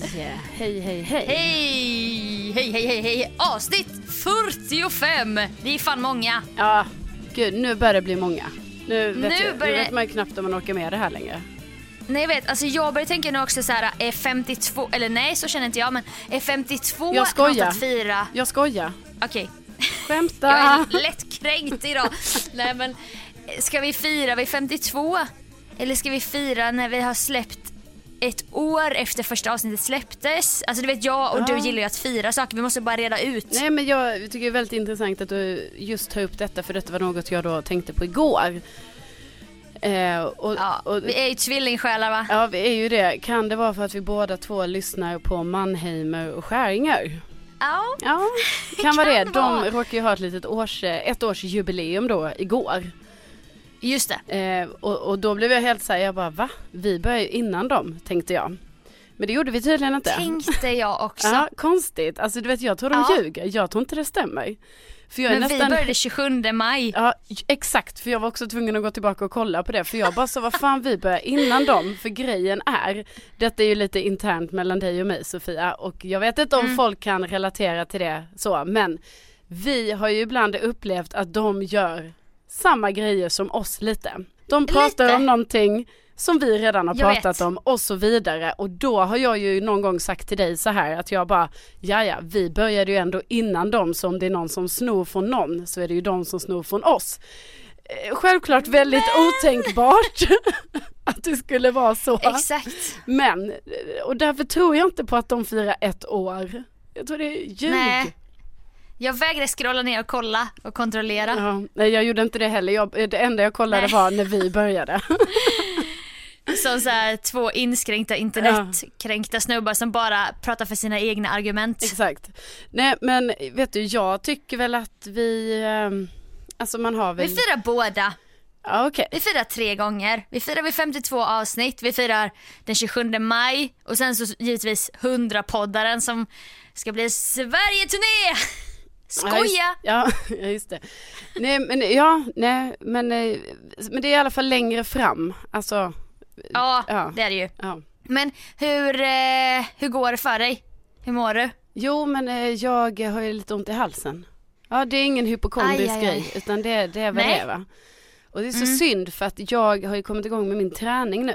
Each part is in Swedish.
Hej! Hej, hej, hej. Hej! Hej, hej, hej, hej! Avsnitt 45! Det är fan många. Ja, gud nu börjar det bli många. Nu vet, Nu jag, börjar- nu vet man ju knappt om man orkar med det här längre. Nej jag vet, alltså jag börjar tänka nu också så här, är 52, eller nej så känner inte jag men är 52 Jag skojar. något att fira? Jag skojar. Okej, Skämta. jag är lätt kränkt idag. nej men, ska vi fira vid 52? Eller ska vi fira när vi har släppt ett år efter första avsnittet släpptes? Alltså du vet jag och Ja. du gillar ju att fira saker, vi måste bara reda ut. Nej men jag tycker det är väldigt intressant att du just tar upp detta för detta var något jag då tänkte på igår. Eh, och, Ja, och, vi är ju tvillingsjälar va? ja vi är ju det. Kan det vara för att vi båda två lyssnar på Mannheimer och Skäringer? Ja. Ja, kan vara det. Kan De vara. råkar ju ha ett litet års, ett års jubileum då igår. Just det. Eh, och, och då blev jag helt såhär, jag bara va? Vi börjar ju innan dem, tänkte jag. Men det gjorde vi tydligen inte. Tänkte jag också. Ja, konstigt. Alltså du vet jag tror de Ja. ljuger. Jag tror inte det stämmer. För jag är Men vi nästan... började 27 maj. Ja exakt, för jag var också tvungen att gå tillbaka och kolla på det. För jag bara så vad fan vi börjar innan dem. För grejen är, detta är ju lite internt mellan dig och mig Sofia. Och jag vet inte om Mm. folk kan relatera till det så. Men vi har ju ibland upplevt att de gör samma grejer som oss lite. De pratar Lite. om någonting som vi redan har Jag pratat vet. om och så vidare. Och då har jag ju någon gång sagt till dig så här att jag bara, ja ja, vi började ju ändå innan dem så om det är någon som snor från någon så är det ju de som snor från oss. Eh, Självklart väldigt otänkbart att det skulle vara så. Exakt. Men, och därför tror jag inte på att de firar ett år. Jag tror det är ljug. Nej. Jag vägrade scrolla ner och kolla och kontrollera. Ja, nej jag gjorde inte det heller. Jag, det enda jag kollade Nej. var när vi började. Som så här, två inskränkta internetkränkta snubbar som bara pratar för sina egna argument. Exakt. Nej men vet du, jag tycker väl att vi, ehm, alltså man har Vi väl, firar båda. ja okej. Vi firar tre gånger. Vi firar vid 52 avsnitt, vi firar den 27 maj och sen så givetvis 100-poddaren som ska bli Sverige-turné! Skoja! Ja, just, ja, just det. Nej men ja, nej men, eh, men det är i alla fall längre fram. Alltså, Ja, Ja. det är det ju. ja. Men hur, eh, hur går det för dig? Hur mår du? Jo men eh, jag har ju lite ont i halsen. Ja det är ingen hypokondrisk grej utan det, det är vad Nej. det är va. Och det är så Mm. synd för att jag har ju kommit igång med min träning nu.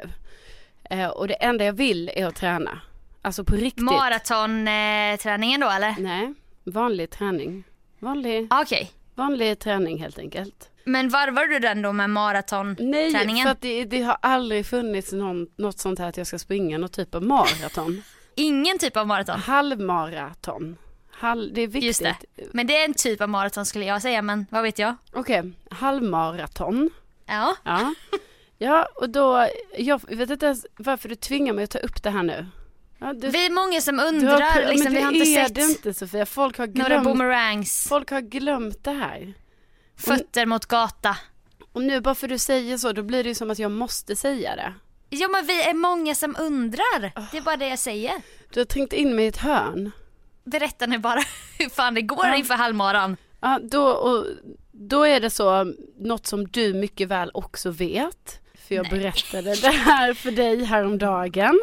Eh, och det enda jag vill är att träna. Alltså på riktigt. Maratonträningen då eller? Nej, vanlig träning. Vanlig, Okej. vanlig träning helt enkelt. Men varvar du den då med maraton? Nej, för att det, det har aldrig funnits någon, något sånt här att jag ska springa någon typ av maraton. Ingen typ av maraton? Halvmaraton. Halv, det är viktigt. Just det. Men det är en typ av maraton skulle jag säga men vad vet jag? Okej, halvmaraton. Ja. Ja. ja, och då, jag vet inte ens varför du tvingar mig att ta upp det här nu. Ja, du, Vi är många som har- undrar, men liksom, vi har det inte är sett det inte Sofia, folk har några glömt, boomerangs, folk har glömt det här. fötter mot gata. Och nu bara för du säger så, då blir det ju som att jag måste säga det. Ja men vi är många som undrar. Det är bara det jag säger. Du har trängt in mig i ett hörn. Berätta nu bara hur fan det går Ja. inför halvmaran. Ja, då, och, då är det så, något som du mycket väl också vet. För jag Nej. berättade det här för dig häromdagen.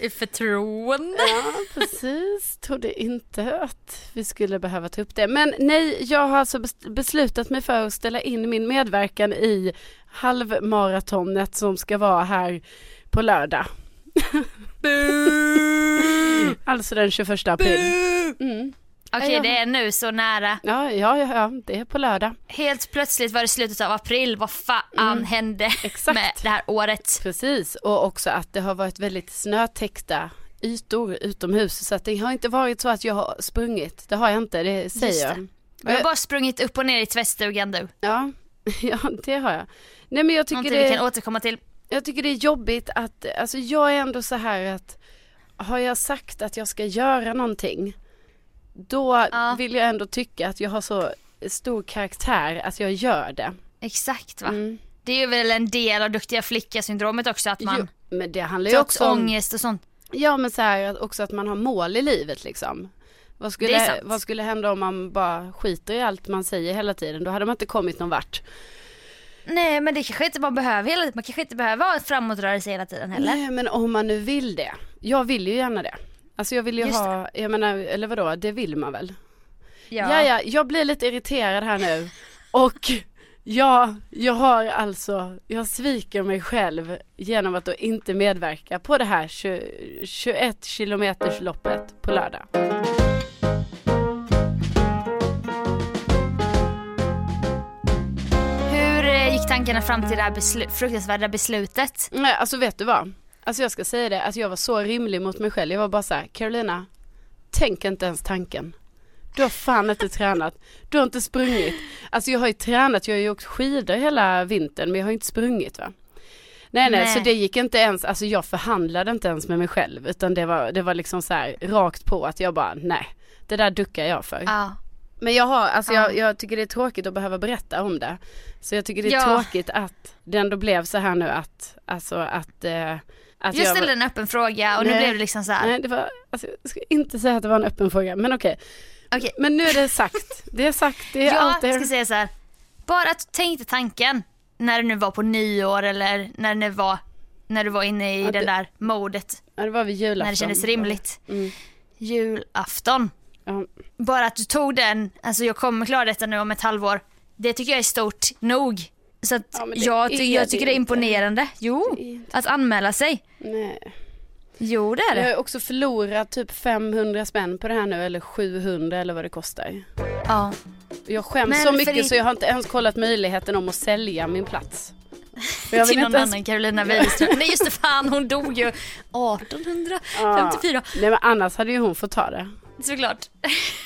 I förtroende. Ja, precis. Trodde inte att vi skulle behöva ta upp det. Men nej, jag har alltså bes- beslutat mig för att ställa in min medverkan i halvmaratonet som ska vara här på lördag. Alltså den 21 april. Mm. Okej det är nu så nära. Ja, ja, ja, det är på lördag. Helt plötsligt var det slutet av april. Vad fan Mm. hände Exakt. med det här året? Precis, och också att det har varit väldigt snötäckta ytor utomhus. Så att det har inte varit så att jag har sprungit. Det har jag inte, det säger Just jag. Jag har bara sprungit upp och ner i tvättstugan du. Ja, ja, det har jag. Nej men jag tycker, Någonting vi kan det, återkomma till. jag tycker det är jobbigt att, alltså jag är ändå så här att har jag sagt att jag ska göra någonting då Ja. vill jag ändå tycka att jag har så stor karaktär att jag gör det. Exakt va? Mm. Det är ju väl en del av duktiga flicka-syndromet också att man Jo, men det handlar ju också om ångest och sånt. Ja men så här också att man har mål i livet liksom. Vad skulle, vad skulle hända om man bara skiter i allt man säger hela tiden? Då hade man inte kommit någon vart. Nej men det kanske inte man behöver hela Man kanske inte behöver ha framåtrörelse hela tiden heller. Nej men om man nu vill det. Jag vill ju gärna det. Alltså jag vill ju Just ha, jag menar, eller vadå, det vill man väl? Ja. Ja, ja, jag blir lite irriterad här nu. Och ja, jag har alltså, jag sviker mig själv genom att då inte medverka på det här 20, 21 kilometers loppet på lördag. Hur eh, gick tankarna fram till det här beslu- fruktansvärda beslutet? Nej, alltså vet du vad? Alltså jag ska säga det, alltså jag var så rimlig mot mig själv. Jag var bara så här, Carolina, tänk inte ens tanken. Du har fan inte tränat. Du har inte sprungit. Alltså jag har ju tränat, jag har ju åkt skidor hela vintern men jag har inte sprungit va. Nej, nej Nej. så det gick inte ens, alltså jag förhandlade inte ens med mig själv utan det var, det var liksom så här rakt på att jag bara nej, det där duckar jag för. Ja. Men jag har, alltså Ja. jag, jag tycker det är tråkigt att behöva berätta om det. Så jag tycker det är Ja. tråkigt att det ändå blev så här nu att, alltså att, eh, att Jag jag ställde en öppen fråga och nu Nej. blev det liksom så här. Nej det var, alltså jag ska inte säga att det var en öppen fråga men okej. Okej. Men nu är det sagt, det är sagt, det är Jag allt ska det säga så här. Bara att du tänkte tanken när det nu var på nyår eller när det var när du var inne i Ja, det det- där modet. Ja det var vid julafton. När det kändes rimligt. Mm. Julafton. Ja. Bara att du tog den, alltså jag kommer klara detta nu om ett halvår. Det tycker jag är stort nog. Så att Ja, det jag, ty- jag det tycker det är inte. imponerande. Jo, Det inte- att anmäla sig. Nej. Jo det är Jag har det. också förlorat typ 500 spänn på det här nu eller 700 eller vad det kostar. Ja. Jag skäms Men så mycket din- så jag har inte ens kollat möjligheten om att sälja min plats. Till någon ens annan Carolina Widerström. Nej just det, fan hon dog ju 1854. Nej men annars hade ju hon fått ta det. Såklart.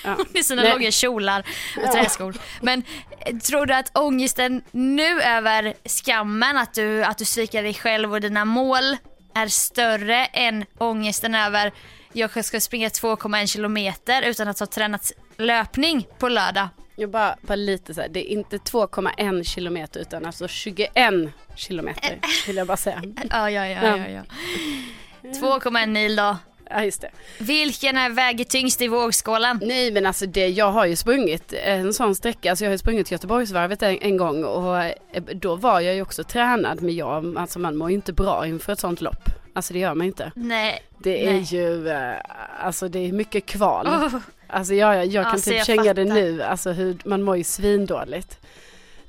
Ja. Med sina Nej. långa kjolar och Ja. träskor. Men eh, tror du att ångesten nu över skammen, att du, att du sviker dig själv och dina mål är större än ångesten över jag ska springa 2,1 kilometer utan att ha tränat löpning på lördag? Jag bara, bara lite så här, det är inte 2,1 kilometer utan alltså 21 kilometer vill jag bara säga. Ja, ja, ja, ja, ja. 2,1 mil då. Ja just det. Vilken är väger tyngst i vågskålen? Nej men alltså det, jag har ju sprungit en sån sträcka, alltså jag har ju sprungit Göteborgsvarvet en, en gång och eh, då var jag ju också tränad men jag, alltså man mår ju inte bra inför ett sånt lopp. Alltså det gör man inte. Nej. Det är Nej. ju, eh, alltså det är mycket kval. Oh. Alltså jag, jag, jag kan Alltså, typ jag känga det fattar. nu, alltså hur, man mår ju svindåligt.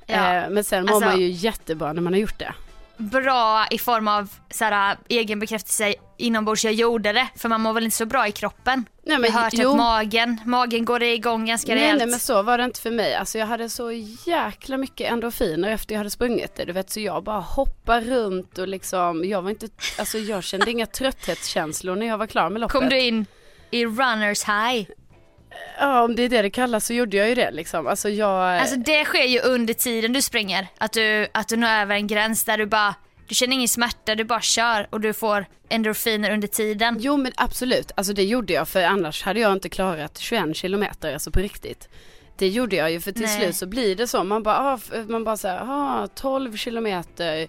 Ja. Eh, men sen mår Alltså- man ju jättebra när man har gjort det. Bra i form av såhär, egen bekräftelse inombords jag gjorde det. För man mår väl inte så bra i kroppen. Nej, jag har hört att magen, magen går igång ganska nej, rejält. nej men så var det inte för mig. Alltså jag hade så jäkla mycket endorfiner efter jag hade sprungit det. Du vet så jag bara hoppade runt och liksom, jag var inte, alltså jag kände inga trötthetskänslor när jag var klar med loppet. Kom du in i runners high? Ja om det är det det kallas så gjorde jag ju det liksom. Alltså jag, Alltså det sker ju under tiden du springer. Att du, att du når över en gräns där du bara, du känner ingen smärta, du bara kör och du får endorfiner under tiden. Jo men absolut, alltså det gjorde jag för annars hade jag inte klarat 21 kilometer, alltså på riktigt. Det gjorde jag ju för till Nej. slut så blir det så, man bara, ah, man bara säger, ah, 12 kilometer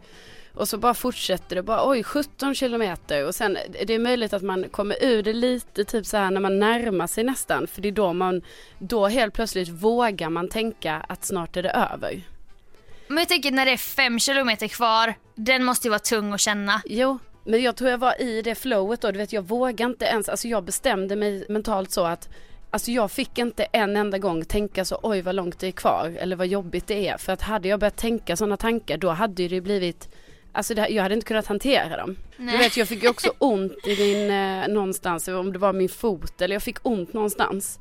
och så bara fortsätter det, bara oj 17 kilometer och sen det är möjligt att man kommer ur det lite typ så här när man närmar sig nästan för det är då man, då helt plötsligt vågar man tänka att snart är det över. Men jag tänker när det är fem kilometer kvar, den måste ju vara tung att känna. Jo, men jag tror jag var i det flowet då. Du vet, jag vågade inte ens, alltså jag bestämde mig mentalt så att Alltså jag fick inte en enda gång tänka så oj vad långt det är kvar eller vad jobbigt det är. För att hade jag börjat tänka sådana tankar då hade det blivit Alltså det, jag hade inte kunnat hantera dem. Du Nej. vet jag fick ju också ont i min, eh, någonstans, om det var min fot eller jag fick ont någonstans.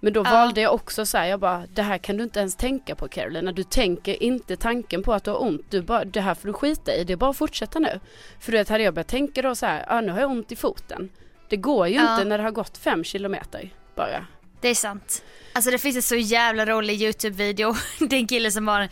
Men då Ja. valde jag också så här, jag bara det här kan du inte ens tänka på Carolina. Du tänker inte tanken på att du har ont. Du bara, det här får du skita i, det är bara att fortsätta nu. För du vet hade jag börjat tänka då så här, ja nu har jag ont i foten. Det går ju Ja. inte när det har gått fem kilometer bara. Det är sant. Alltså det finns en så jävla rolig YouTube-video. Det är en kille som har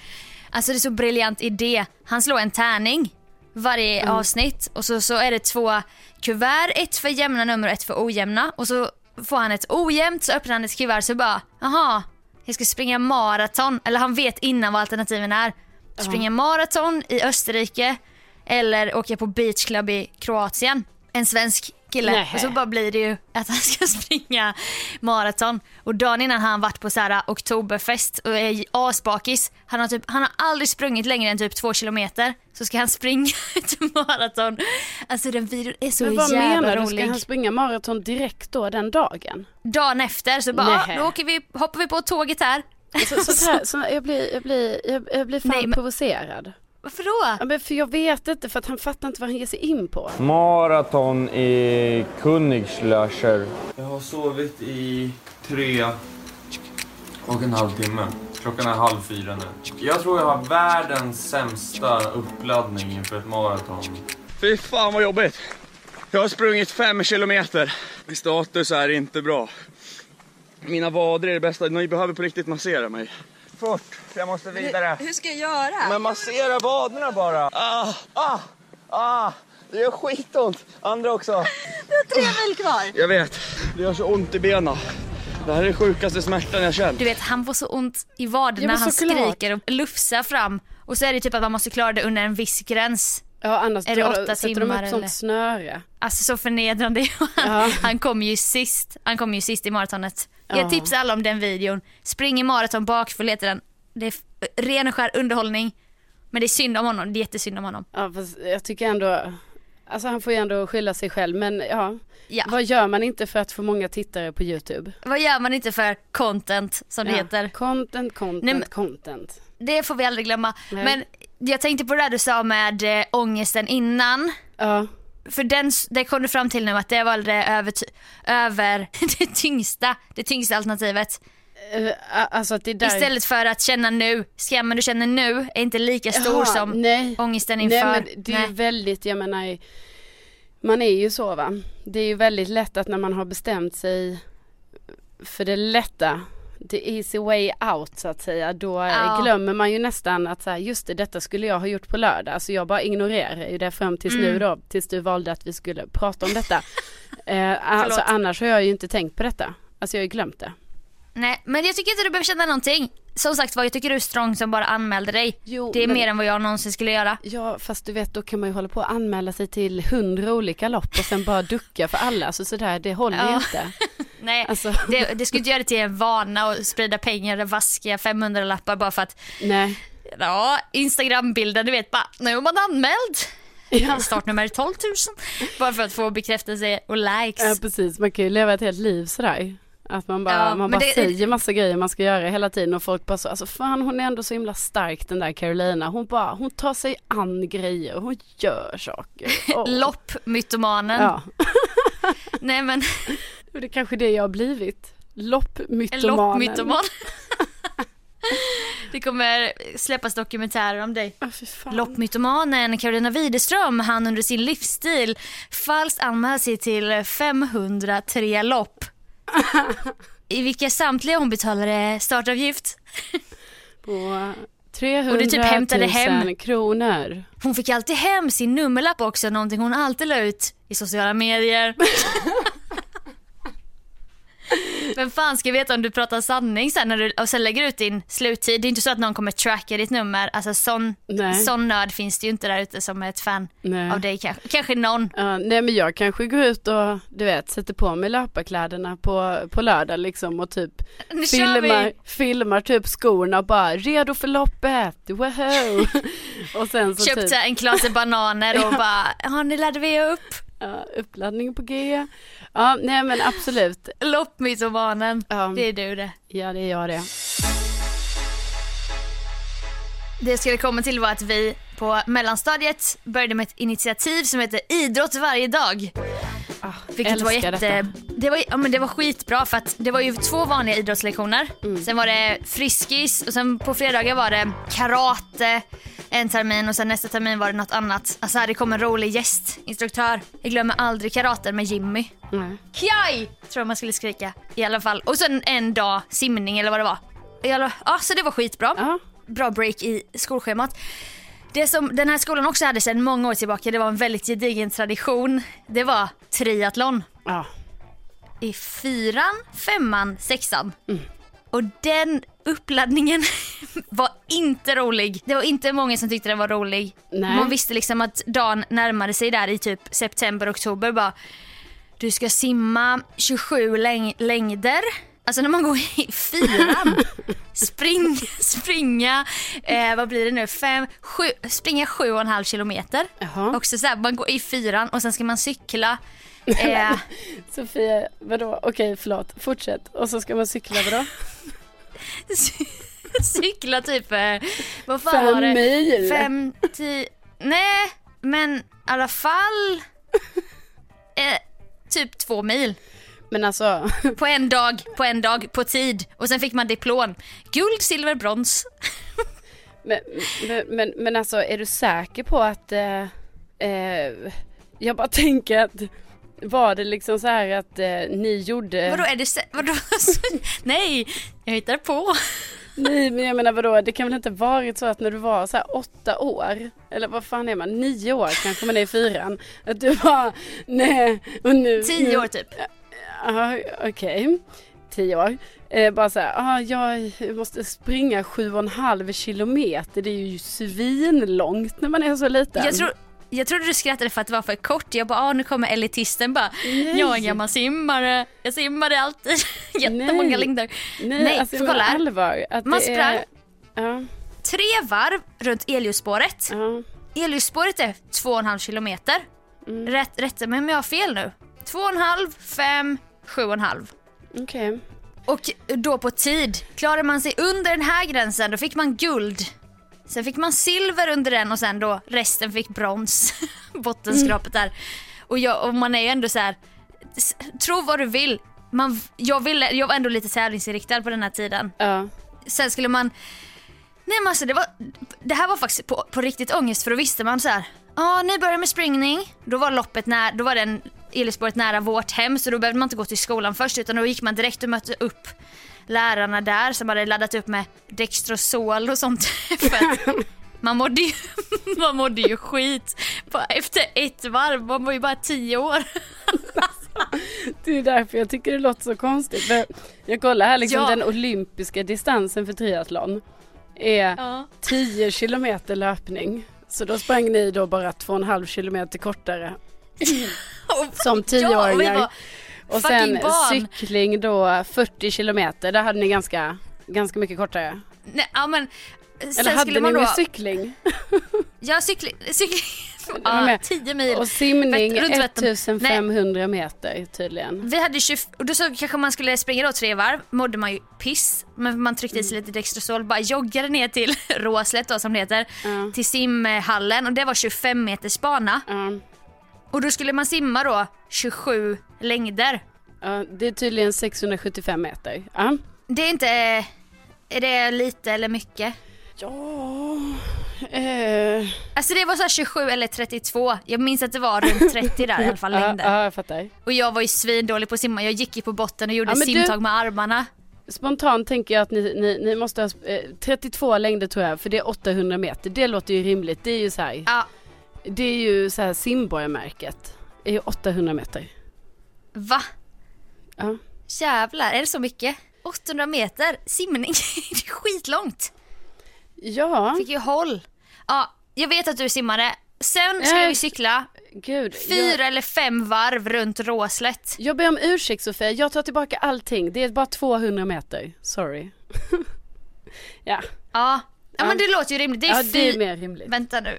alltså det är så briljant idé. Han slår en tärning varje avsnitt och så, så är det två kuvert, ett för jämna nummer och ett för ojämna. Och så får han ett ojämnt så öppnar han ett kuvert så bara, jaha, jag ska springa maraton. Eller han vet innan vad alternativen är. Springa maraton i Österrike eller åka på beachclub i Kroatien. En svensk kille. Nej. Och så bara blir det ju att han ska springa maraton. Och dagen innan har han varit på så här oktoberfest och är asbakis. Han har, typ, han har aldrig sprungit längre än typ två kilometer. Så ska han springa ett maraton. Alltså den videon är så Men vad jävla menar du? Ska rolig. han springa maraton direkt då den dagen? Dagen efter så bara, Nej. ah, då åker vi, hoppar vi på tåget här. Så, så, här, så jag, blir, jag, blir, jag, jag blir fan Nej, men- provocerad. Varför då? Ja, men för jag vet inte, för att han fattar inte vad han ger sig in på. Maraton i Königslöscher. Jag har sovit i tre och en halv timme. Klockan är halv fyra nu. Jag tror jag har världens sämsta uppladdning inför ett maraton. Fy fan vad jobbigt. Jag har sprungit fem kilometer. Min status är inte bra. Mina vader är det bästa. Ni behöver på riktigt massera mig. Fort, jag måste vidare. Hur ska jag göra? Men massera vaderna bara. Ah, ah, ah. Det gör skitont. Andra också. Du har tre mil kvar. Jag vet. Det gör så ont i benen. Det här är den sjukaste smärtan jag känt. Du vet han får så ont i vaderna, Ja, han skriker och lufsar fram. Och så är det typ att man måste klara det under en viss gräns. Ja, annars Är det åtta de timmar upp sånt eller? snöre. Alltså så förnedrande. Ja. han kom ju sist. Han kom ju sist i maratonet. Ja. Jag tipsar alla om den videon. Spring i maraton bakfull heter den. Det är ren och skär underhållning. Men det är synd om honom. Det är jättesynd om honom. Ja, fast jag tycker ändå, alltså han får ju ändå skylla sig själv. Men ja, Ja. vad gör man inte för att få många tittare på YouTube? Vad gör man inte för content som det Ja. heter? Content, content, Nej, men- content. Det får vi aldrig glömma. Nej. Men jag tänkte på det där du sa med äh, ångesten innan. Ja, För den, det kom du fram till nu att det var det över, över det tyngsta, det tyngsta alternativet. eh, alltså där... Istället för att känna nu, skammen du känner nu är inte lika stor Jaha, som nej. ångesten inför. Nej men det är ju väldigt, jag menar, man är ju så va. Det är ju väldigt lätt att när man har bestämt sig för det lätta, the easy way out så att säga, då Ja. glömmer man ju nästan att så här, just det, detta skulle jag ha gjort på lördag. Alltså jag bara ignorerar ju det fram tills Mm. nu då, tills du valde att vi skulle prata om detta. eh, alltså annars har jag ju inte tänkt på detta. Alltså jag har ju glömt det. Nej men jag tycker inte du behöver känna någonting. Som sagt var, jag tycker du är strong som bara anmälde dig. Jo, det är men- mer än vad jag någonsin skulle göra. Ja fast du vet då kan man ju hålla på att anmäla sig till hundra olika lopp och sen bara ducka för alla. Alltså sådär, det håller Ja. inte. Nej, Alltså. det, det skulle inte göra det till en vana och sprida pengar och vaska 500 lappar bara för att, Nej. ja, Instagram-bilden, du vet bara, nu är man anmäld. Ja. Startnummer 12 000. Bara för att få bekräftelse och likes. ja precis, man kan ju leva ett helt liv sådär. Att man bara, Ja, man bara det- säger massa grejer man ska göra hela tiden och folk bara så, alltså fan hon är ändå så himla stark den där Carolina. Hon bara, hon tar sig an grejer, hon gör saker. Åh. Loppmytomanen. Ja, Nej men, och det är kanske det jag har blivit. en Loppmytomanen. loppmytoman. Det kommer släppas dokumentärer om dig. Fan. Loppmytomanen Carolina Widerström han under sin livsstil falskt anmält sig till 503 lopp. I vilka samtliga hon betalade startavgift. På 300 Och du typ hämtade 000 hem. kronor. Hon fick alltid hem sin nummerlapp också, någonting hon alltid la ut i sociala medier. Vem fan ska veta om du pratar sanning sen när du och sen lägger ut din sluttid? Det är inte så att någon kommer tracka ditt nummer. Alltså sån, Nej. sån nörd finns det ju inte där ute som är ett fan Nej. av dig kanske. Kanske någon. Ja, nej men jag kanske går ut och du vet sätter på mig löparkläderna på, på lördag liksom och typ Nu filmar, filmar typ skorna och bara redo för loppet, woho! och sen så Köpte typ en klase bananer och bara, ja nu laddar vi upp. Ja, uppladdning på G. Ja nej men absolut, Loppmytomanen. Ja. Det är du det. ja det är jag det. Det skulle komma till var att vi på mellanstadiet började med ett initiativ som heter Idrott varje dag. Ah, Vilket var jätte... detta. Det var, ja, men det var skitbra för att det var ju två vanliga idrottslektioner. Mm. Sen var det friskis och sen på fredagar var det karate en termin och sen nästa termin var det något annat. Alltså det kom en rolig gästinstruktör. Jag glömmer aldrig karaten med Jimmy. Nej. Kaj! Tror man skulle skrika i alla fall. Och sen en dag simning eller vad det var. I alla, ja, så det var skitbra. Ja, Bra break i skolschemat. Det som den här skolan också hade sedan många år tillbaka, det var en väldigt gedigen tradition. Det var triathlon. ja, I fyran, femman, sexan. Och den uppladdningen var inte rolig. Det var inte många som tyckte den var rolig. Nej. Man visste liksom att dagen närmade sig där i typ september, oktober bara du ska simma 27 läng- längder. Alltså när man går i fyran. Spring, springa, eh, vad blir det nu, fem, sju, springa sju och en halv kilometer. Jaha. Också så här, man går i fyran och sen ska man cykla. Eh, Sofia, vadå? Okej, förlåt. Fortsätt. Och så ska man cykla vadå? cykla typ, eh, vad fan Fem var det? mil? Fem, tio, nej men i alla fall eh, typ två mil. Men alltså, På en dag, på en dag, på tid. Och sen fick man diplom. Guld, silver, brons. men, men, men, men alltså är du säker på att... Eh, eh, jag bara tänker att var det liksom så här att eh, ni gjorde... Vadå är det vadå? Nej, jag hittar på. Nej men jag menar vadå, det kan väl inte varit så att när du var så här åtta år, eller vad fan är man, nio år kanske man är i fyran, att du bara nej och nu... Tio nu, år typ. Okej, tio år. Eh, bara så här, ah, jag måste springa sju och en halv kilometer, det är ju svinlångt när man är så liten. Jag, tror, jag trodde du skrattade för att det var för kort. Jag bara, ah, nu kommer elitisten bara. Nej. Jag är en gammal simmare. Jag simmade alltid jättemånga Nej. längder. Nej, Nej, alltså, för kolla här. allvar. Man sprang. Är, Tre varv runt Eliusspåret. ja. Eliusspåret är två och en halv kilometer. Mm. Rätt, rätta mig om jag har fel nu. Två och en halv, fem, sju och en halv. Okej. Och då på tid. Klarar man sig under den här gränsen då fick man guld. Sen fick man silver under den och sen då resten fick brons. Bottenskrapet där. Och, jag, och man är ju ändå så här. Tro vad du vill. Man, jag, ville, jag var ändå lite tävlingsinriktad på den här tiden. Ja. Sen skulle man... Nej men alltså det var... Det här var faktiskt på, på riktigt ångest för då visste man så här. Ja, ni börjar med springning. Då var loppet när, då var den Ellisborget nära vårt hem så då behövde man inte gå till skolan först utan då gick man direkt och mötte upp lärarna där som hade laddat upp med Dextrosol och sånt. man mådde ju, man mådde ju skit efter ett varv. Man var ju bara tio år. Det är därför jag tycker det låter så konstigt. För jag kollar här liksom Ja. den olympiska distansen för triathlon är Ja. 10 kilometer löpning. Så då sprang ni då bara 2,5 kilometer kortare som Ja, tioåringar. var och sen barn. cykling då 40 kilometer. Där hade ni ganska, ganska mycket kortare. Nej, ja, men, Eller sen hade ni då... cykling? Ja, cykling. cykling. Ja, med. 10 mil. Och simning Vättern. 1500 meter tydligen. Vi hade 20, och då så kanske man skulle springa då tre varv, mådde man ju piss. Men man tryckte i sig lite Dextrosol, bara joggade ner till Råslätt då som det heter. Ja. Till simhallen och det var 25 meters bana. Ja. Och då skulle man simma då 27 längder. Ja, det är tydligen 675 meter. Ja. Det är inte, är det lite eller mycket? Ja, eh, Alltså det var så här 27 eller 32. Jag minns att det var runt 30 där i alla fall ja, längder. ja, jag fattar. Och jag var ju svindålig på att simma. Jag gick ju på botten och gjorde Ja, men du- simtag med armarna. Spontant tänker jag att ni, ni, ni måste ha eh, 32 längder tror jag, för det är 800 meter. Det låter ju rimligt. Det är ju så här, Ja, det är ju så här simborgarmärket. Det är ju 800 meter. va? Ja. Jävlar, är det så mycket? 800 meter simning, det är skitlångt. Ja, Fick ju håll. Ja, jag vet att du simmade. Sen ska Nej. vi cykla gud. fyra Jag, eller fem varv runt Råslätt. jag ber om ursäkt Sofia, jag tar tillbaka allting. Det är bara 200 meter. Sorry. ja, Ja, ja men det låter ju rimligt. Det är, ja det är mer rimligt. Vänta nu.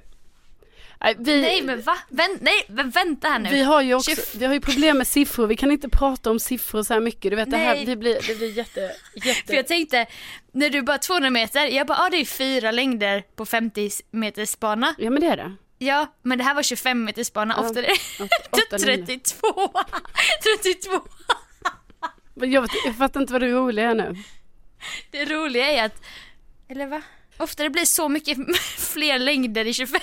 Nej, vi, Nej men va? Vänt, nej men vänta här nu. vi har ju också, vi har ju problem med siffror. Vi kan inte prata om siffror så här mycket. Du vet det här, Nej. det blir, det blir jätte, jätte. För jag tänkte, när du bara 200 meter, jag bara ah, det är fyra längder på 50 meters bana. Ja men det är det. Ja, men det här var 25 meters bana, Ja. ofta är det Åtta, nio. 32. 32. Men Jag, vet, jag fattar inte vad det roliga är nu. Det roliga är att, eller va? Ofta det blir så mycket fler längder i 25.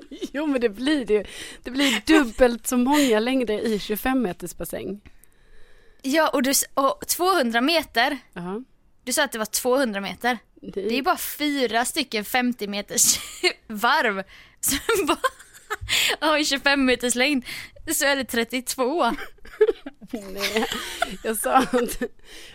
Jo men det blir det. Det blir dubbelt så många längder i 25 meters bassäng. Ja, och, du, och 200 meter, Ja. du sa att det var 200 meter. Det Det är bara fyra stycken 50 meters varv som bara har 25 meters längd. Så är det 32. Nej, jag sa att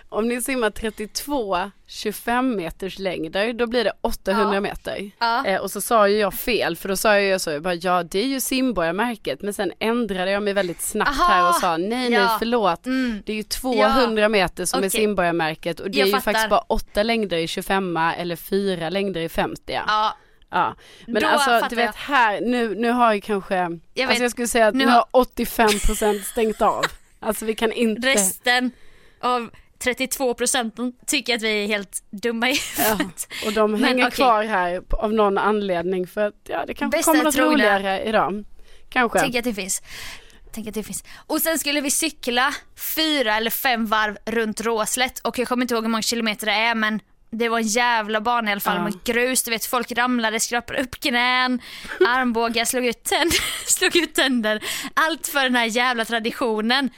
om ni simmar 32 25 meters längder då blir det 800 Ja. meter. Ja. Eh, och så sa ju jag fel för då sa jag så, jag bara, ja det är ju simborgarmärket men sen ändrade jag mig väldigt snabbt Aha, här och sa nej nej ja. förlåt. Mm. Det är ju 200 meter som är Okej. simborgarmärket och det Jag är ju fattar. faktiskt bara 8 längder i 25 eller 4 längder i 50. Ja, Ja. Men Då alltså du vet här, nu, nu har ju kanske, Jag alltså vet. jag skulle säga att Nu nu har- har 85% stängt av. Alltså vi kan inte. resten av 32 procenten tycker att vi är helt dumma i Ja, huvudet. och de Men hänger okej. kvar här av någon anledning för att ja det kanske Bästa kommer något roligare idag. Kanske. Tänk att det finns. Tänk att det finns. Och sen skulle vi cykla fyra eller fem varv runt Råslätt och jag kommer inte ihåg hur många kilometer det är men det var en jävla bana i alla fall Ja. med grus, du vet folk ramlade, skrapade upp knän, armbågar, slog ut, slog ut tänder. Allt för den här jävla traditionen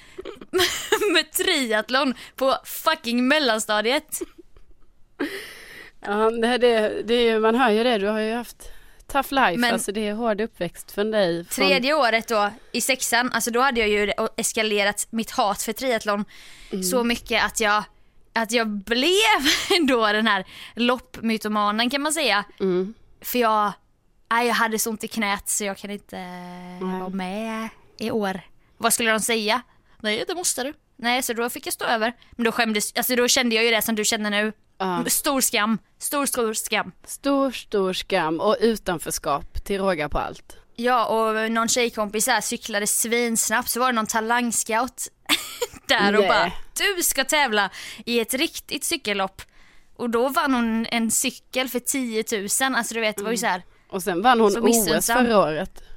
med triathlon på fucking mellanstadiet. Ja, det, det, det man hör ju det, du har ju haft tough life, Men- alltså det är hård uppväxt från dig. Från, Tredje året då i sexan, alltså då hade jag ju eskalerat mitt hat för triathlon så mycket att jag, att jag blev ändå den här loppmytomanen kan man säga. Mm. För jag, nej, jag hade så ont i knät så jag kan inte vara med i år. Vad skulle de säga? Nej det måste du. Nej så då fick jag stå över. Men då skämdes, alltså då kände jag ju det som du känner nu. Ja. Stor skam, stor stor skam. Stor, stor skam och utanförskap till råga på allt. Ja och någon tjejkompis här cyklade svinsnabbt så var det någon talangscout där och Nej. bara du ska tävla i ett riktigt cykellopp. Och då vann hon en cykel för 10 000, alltså du vet det var ju så här. Och sen vann hon OS förra året.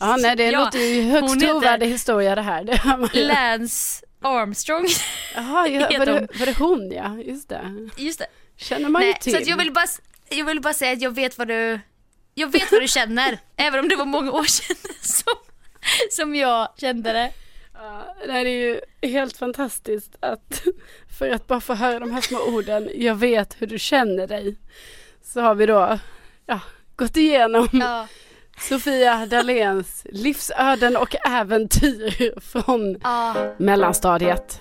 Ja nej det Ja, låter ju högst trovärdig historia det här. Det ju. Lance Armstrong. Jaha, ja, var, det, hon. var det hon ja, just det. Just det. Känner man ju Nej, till. så jag vill bara, jag vill bara säga att jag vet vad du, jag vet vad du känner. även om det var många år sedan som, som jag kände det. Ja, det är ju helt fantastiskt att för att bara få höra de här små orden, jag vet hur du känner dig. Så har vi då ja, gått igenom Ja. Sofia Dahléns livsöden och äventyr från Ja. mellanstadiet.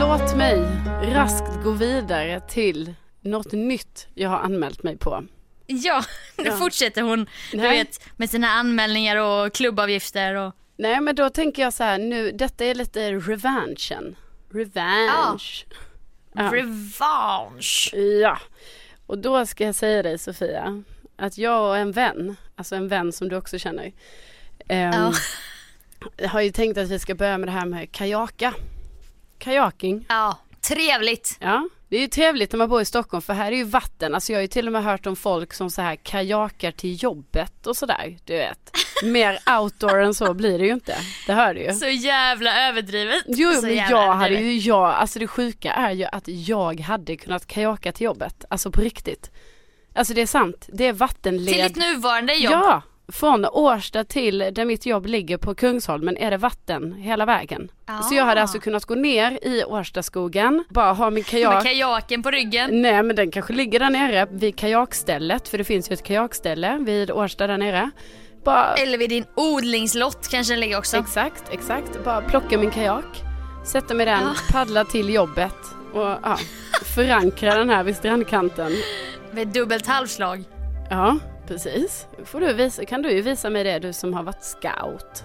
Låt mig raskt gå vidare till något nytt jag har anmält mig på. Ja, nu Ja. fortsätter hon du Nej. vet, med sina anmälningar och klubbavgifter och Nej men då tänker jag så här nu, detta är lite revanchen. Revenge. Ja. revanche. Ja. Och då ska jag säga dig Sofia, att jag och en vän, alltså en vän som du också känner, ehm, har ju tänkt att vi ska börja med det här med kajaka. Kajaking. Ja, trevligt. Ja, det är ju trevligt när man bor i Stockholm för här är ju vatten. Alltså jag har ju till och med hört om folk som så här kajakar till jobbet och sådär. Du vet. Mer outdoor än så blir det ju inte. Det hör du ju. Så jävla överdrivet. Jo, så men jag hade ju, jag, alltså det sjuka är ju att jag hade kunnat kajaka till jobbet. Alltså på riktigt. Alltså det är sant. Det är vattenled. Till ditt nuvarande jobb. Ja, från Årsta till där mitt jobb ligger på Kungsholmen är det vatten hela vägen. Så jag hade Ah. alltså kunnat gå ner i Årstaskogen, bara ha min kajak Med kajaken på ryggen. Nej men den kanske ligger där nere vid kajakstället för det finns ju ett kajakställe vid Årsta där nere. Bara, Eller vid din odlingslott kanske den ligger också. exakt, exakt. Bara plocka min kajak, sätta mig den, Ja. paddla till jobbet och ja, förankra den här vid strandkanten. Med dubbelt halvslag. Ja, precis. Får du visa, kan du ju visa mig det du som har varit scout.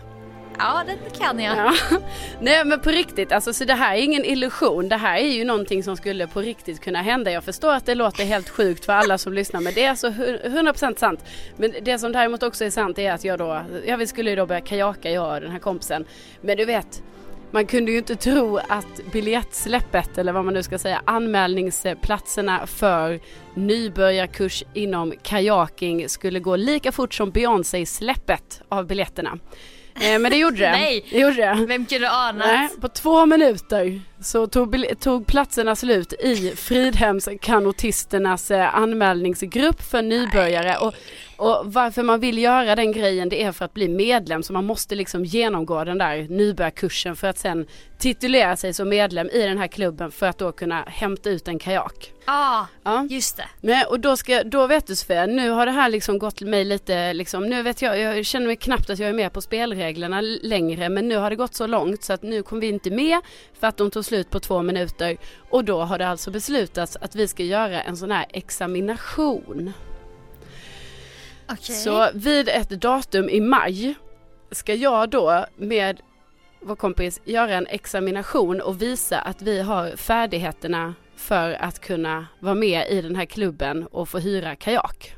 Ja, det kan jag. Ja. Nej men på riktigt, alltså så det här är ingen illusion. Det här är ju någonting som skulle på riktigt kunna hända. Jag förstår att det låter helt sjukt för alla som lyssnar men det är alltså hu- 100% sant. Men det som däremot också är sant är att jag då, ja vi skulle ju då börja kajaka jag och den här kompisen. Men du vet, man kunde ju inte tro att biljettsläppet eller vad man nu ska säga, anmälningsplatserna för nybörjarkurs inom kajaking skulle gå lika fort som Beyoncé-släppet av biljetterna. Eh, men det gjorde det. Nej. Det gjorde det. Vem kunde ana? Nej, på två minuter så tog, tog platserna slut i Fridhems kanotisternas eh, anmälningsgrupp för nybörjare. Och, och varför man vill göra den grejen det är för att bli medlem så man måste liksom genomgå den där nybörjarkursen för att sen titulera sig som medlem i den här klubben för att då kunna hämta ut en kajak. Ja, Ja. just det. Nej, och då, ska, då vet du Sofia, nu har det här liksom gått mig lite, liksom, nu vet jag, jag känner mig knappt att jag är med på spelreglerna längre men nu har det gått så långt så att nu kom vi inte med för att de tog slut på två minuter och då har det alltså beslutats att vi ska göra en sån här examination. Okej. Så vid ett datum i maj ska jag då med vår kompis göra en examination och visa att vi har färdigheterna för att kunna vara med i den här klubben och få hyra kajak.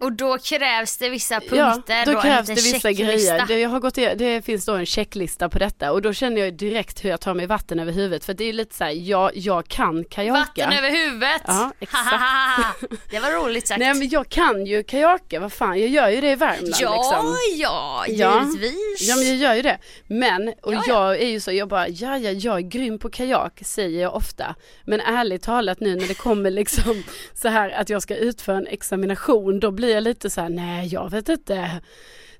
Och då krävs det vissa punkter Ja, då krävs det vissa grejer. Det, jag har gått, i- det finns då en checklista på detta och då känner jag direkt hur jag tar mig vatten över huvudet för det är lite så här, jag, jag kan kajaka. Vatten över huvudet. Ja, exakt. det var roligt sagt. Nej men jag kan ju kajaka, vad fan, jag gör ju det i Värmland ja, liksom. ja, Ja. givetvis. Ja men jag gör ju det. Men, och Ja, ja. jag är ju så, jag bara, ja ja jag är grym på kajak säger jag ofta. Men ärligt talat nu när det kommer liksom så här att jag ska utföra en examination då blir jag lite så här, nej jag vet inte.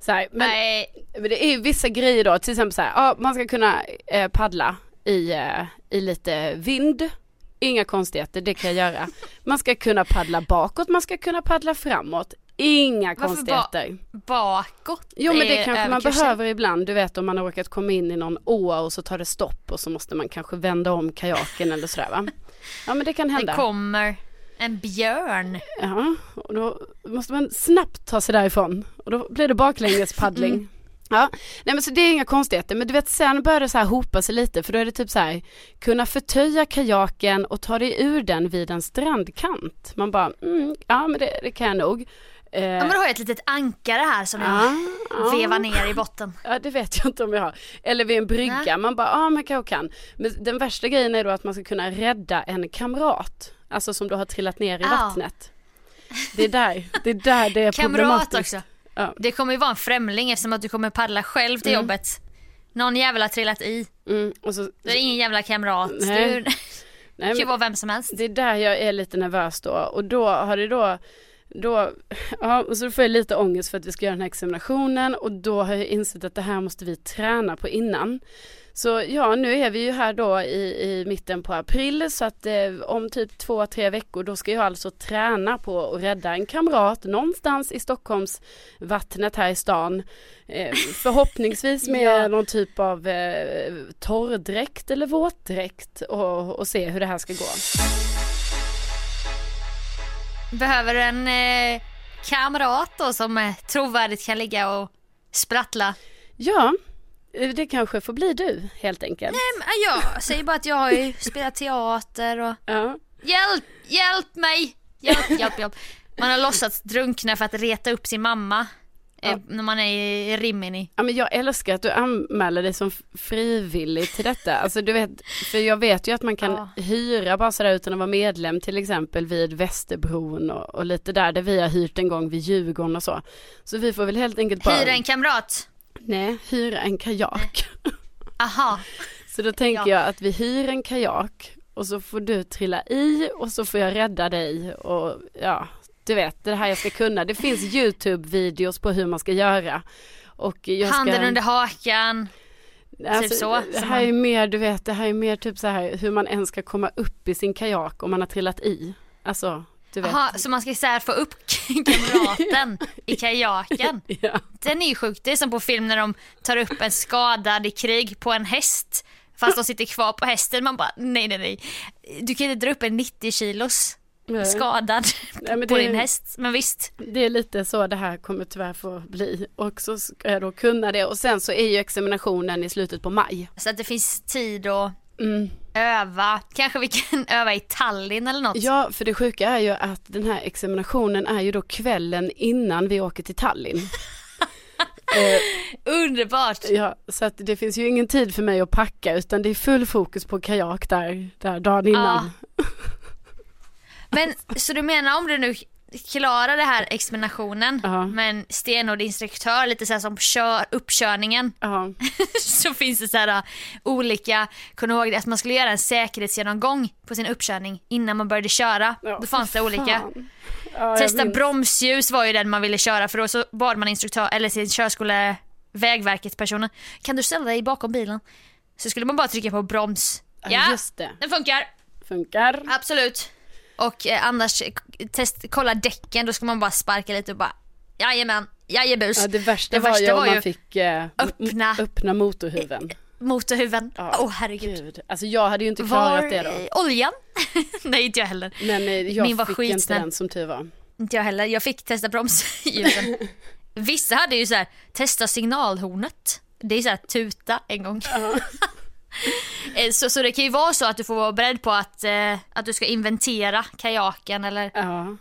Så här, men, Nej, men det är ju vissa grejer då, till exempel så här, ja man ska kunna eh, paddla i, eh, i lite vind. Inga konstigheter, det kan jag göra. Man ska kunna paddla bakåt, man ska kunna paddla framåt. Inga Varför konstigheter. bakåt. Jo men det kanske man överkursen. behöver ibland. Du vet om man har råkat komma in i någon å och så tar det stopp och så måste man kanske vända om kajaken eller sådär va. Ja men det kan Det hända. kommer en björn. Ja, och då måste man snabbt ta sig därifrån. Och då blir det baklängespaddling. Mm. Ja, nej men så det är inga konstigheter. Men du vet sen börjar det så här hopa sig lite för då är det typ så här kunna förtöja kajaken och ta dig ur den vid en strandkant. Man bara, mm, ja men det, det kan jag nog. Eh, Ja, men då har jag ett litet ankare här som jag ja, vevar ner i botten. Ja det vet jag inte om jag har. Eller vid en brygga, Nej. man bara, ja ah, men kanske kan. Men den värsta grejen är då att man ska kunna rädda en kamrat. Alltså som då har trillat ner i Ja. vattnet. Det är där, det är där det är Kamrat problematiskt. också. Ja. Det kommer ju vara en främling eftersom att du kommer paddla själv till Mm. jobbet. Någon jävel har trillat i. Mm, och så, Då är det ingen jävla kamrat. Nej. Det ju- nej, kan ju men, vara vem som helst. det är där jag är lite nervös då. Och då har det då då, ja, och så får jag lite ångest för att vi ska göra den här examinationen och då har jag insett att det här måste vi träna på innan. Så ja, nu är vi ju här då i, i mitten på april så att eh, om typ två, tre veckor då ska jag alltså träna på att rädda en kamrat någonstans i Stockholms vattnet här i stan. Eh, förhoppningsvis med Ja. någon typ av eh, torrdräkt eller våtdräkt och, och se hur det här ska gå. Behöver en eh, kamrat då som eh, trovärdigt kan ligga och sprattla. Ja, det kanske får bli du helt enkelt. Men, ja, Jag säger bara att jag har ju spelat teater och Ja. hjälp, hjälp mig, hjälp, hjälp, hjälp. Man har låtsats drunkna för att reta upp sin mamma. eh, Ja. När man är i Rimini. Ja, men jag älskar att du anmäler dig som frivillig till detta. Alltså du vet, för jag vet ju att man kan Ja. hyra bara sådär utan att vara medlem till exempel vid Västerbron och, och lite där, där vi har hyrt en gång vid Djurgården och så. Så vi får väl helt enkelt bara, Hyra en kamrat. Nej, hyra en kajak. Aha. Så då tänker Ja. jag att vi hyr en kajak och så får du trilla i och så får jag rädda dig och ja, du vet det här jag ska kunna. Det finns Youtube-videos på hur man ska göra. Och jag ska... Handen under hakan. typ så, Alltså, Det som här man- är mer, du vet, det här är mer typ så här hur man ens ska komma upp i sin kajak om man har trillat i. Alltså, du vet. Aha, så man ska så här få upp kamraten i kajaken. Ja. Den är ju sjuk. Det är som på film när de tar upp en skadad i krig på en häst. Fast de sitter kvar på hästen. Man bara nej nej nej. Du kan inte dra upp en 90 kilos skadad Nej, på din häst. Men visst. Det är lite så det här kommer tyvärr få bli. Och så ska jag då kunna det. Och sen så är ju examinationen i slutet på maj. Så att det finns tid att Mm. öva. Kanske vi kan öva i Tallinn eller något. Ja, för det sjuka är ju att den här examinationen är ju då kvällen innan vi åker till Tallinn. eh, Underbart. ja, så att det finns ju ingen tid för mig att packa utan det är full fokus på kajak där, där dagen innan. Men så du menar om du nu klara det här examinationen Ja. med en stenhård instruktör, lite så här som kör, uppkörningen, Ja. så finns det så här uh, olika, kommer ihåg att man skulle göra en säkerhetsgenomgång på sin uppkörning innan man började köra. Ja, Då fanns det olika. Ja, Testa minns. bromsljus var ju den man ville köra för då så bad man instruktör, eller sin körskole, vägverket personen, kan du ställa dig bakom bilen? Så skulle man bara trycka på broms. Ja, Ja, just det. den funkar. Funkar. Absolut. Och eh, annars, eh, test, kolla däcken, då ska man bara sparka lite och bara jajamän, jajebus. Ja, det värsta Det var värsta ju om var man fick eh, öppna- öppna motorhuven. Motorhuven. Åh Ja, herregud. Gud. Alltså jag hade ju inte klarat Var det då. eh, oljan? Nej inte jag heller. Men eh, jag Min var fick inte skitsnäll. den som tur var. Inte jag heller. Jag fick testa bromsljusen. Vissa hade ju så här, testa signalhornet. Det är så här tuta en gång. Eh, så, så det kan ju vara så att du får vara beredd på att, eh, att du ska inventera kajaken eller Ja.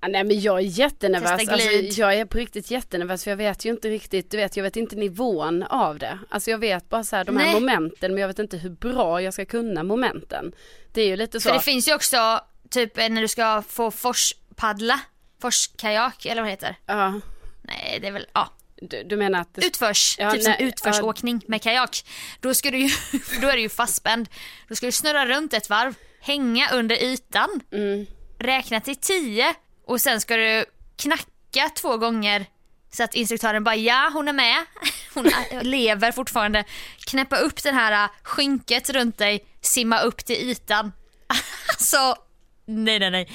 Ja, nej men jag är jättenervös, alltså, jag är på riktigt jättenervös för jag vet ju inte riktigt, du vet jag vet inte nivån av det. Alltså jag vet bara så här de här Nej. momenten men jag vet inte hur bra jag ska kunna momenten. Det är ju lite så. För det finns ju också typ eh, när du ska få forspaddla, forskajak eller vad det heter. ja, Nej det är väl, ja. Du, du menar att det, Utförs, Ja, typ som nej, utförsåkning med kajak. Då, ska du ju, då är du ju fastspänd. Då ska du snurra runt ett varv, hänga under ytan, mm, räkna till tio och sen ska du knacka två gånger så att instruktören bara ja hon är med, hon lever fortfarande. Knäppa upp den här äh, skynket runt dig, simma upp till ytan. Alltså, nej nej nej.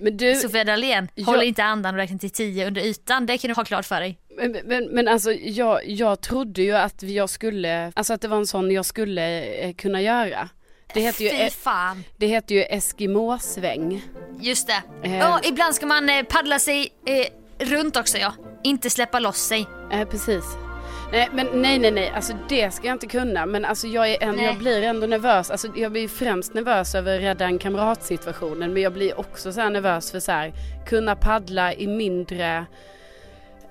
men du, Sofia Dalén, jag- håll inte andan och räkna till tio under ytan, det kan du ha klart för dig. Men, men, men alltså jag, jag trodde ju att jag skulle, alltså att det var en sån jag skulle eh, kunna göra. Det heter ju, Fy eh, fan. det heter ju Eskimo-sväng. Just det. Eh. Ja, ibland ska man eh, paddla sig eh, runt också ja. Inte släppa loss sig. Eh, precis. Nej, men nej, nej, nej, alltså det ska jag inte kunna. Men alltså jag, är en, Nej. jag blir ändå nervös. Alltså jag blir främst nervös över rädda en kamrat-situationen. Men jag blir också så här nervös för så här, kunna paddla i mindre,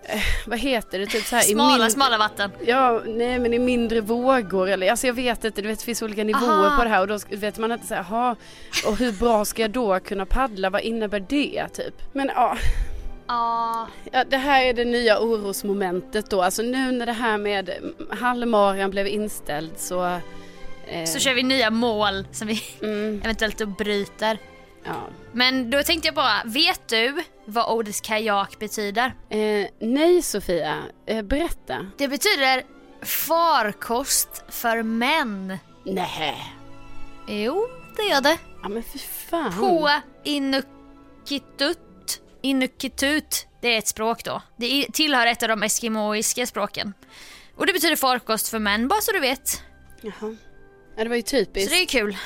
eh, vad heter det, typ så här i Smala, mindre, smala vatten. Ja, nej men i mindre vågor eller alltså jag vet inte, du vet det finns olika nivåer Aha. på det här och då vet man inte så här, "Jaha, och hur bra ska jag då kunna paddla, vad innebär det typ? Men ja, Ja. Ja, det här är det nya orosmomentet då. Alltså nu när det här med mm, halvmaran blev inställd så... Eh, Så kör vi nya mål som vi mm, eventuellt då bryter. Ja. Men då tänkte jag bara, vet du vad ordet kajak betyder? eh, nej Sofia, eh, berätta. Det betyder farkost för män. Nej. Jo, det gör det. Ja men fy fan. På Inuktitut. Inuktitut, det är ett språk då. Det tillhör ett av de eskimoiska språken. Och det betyder farkost för män, bara så du vet. Jaha. Ja det var ju Så typiskt. det är kul.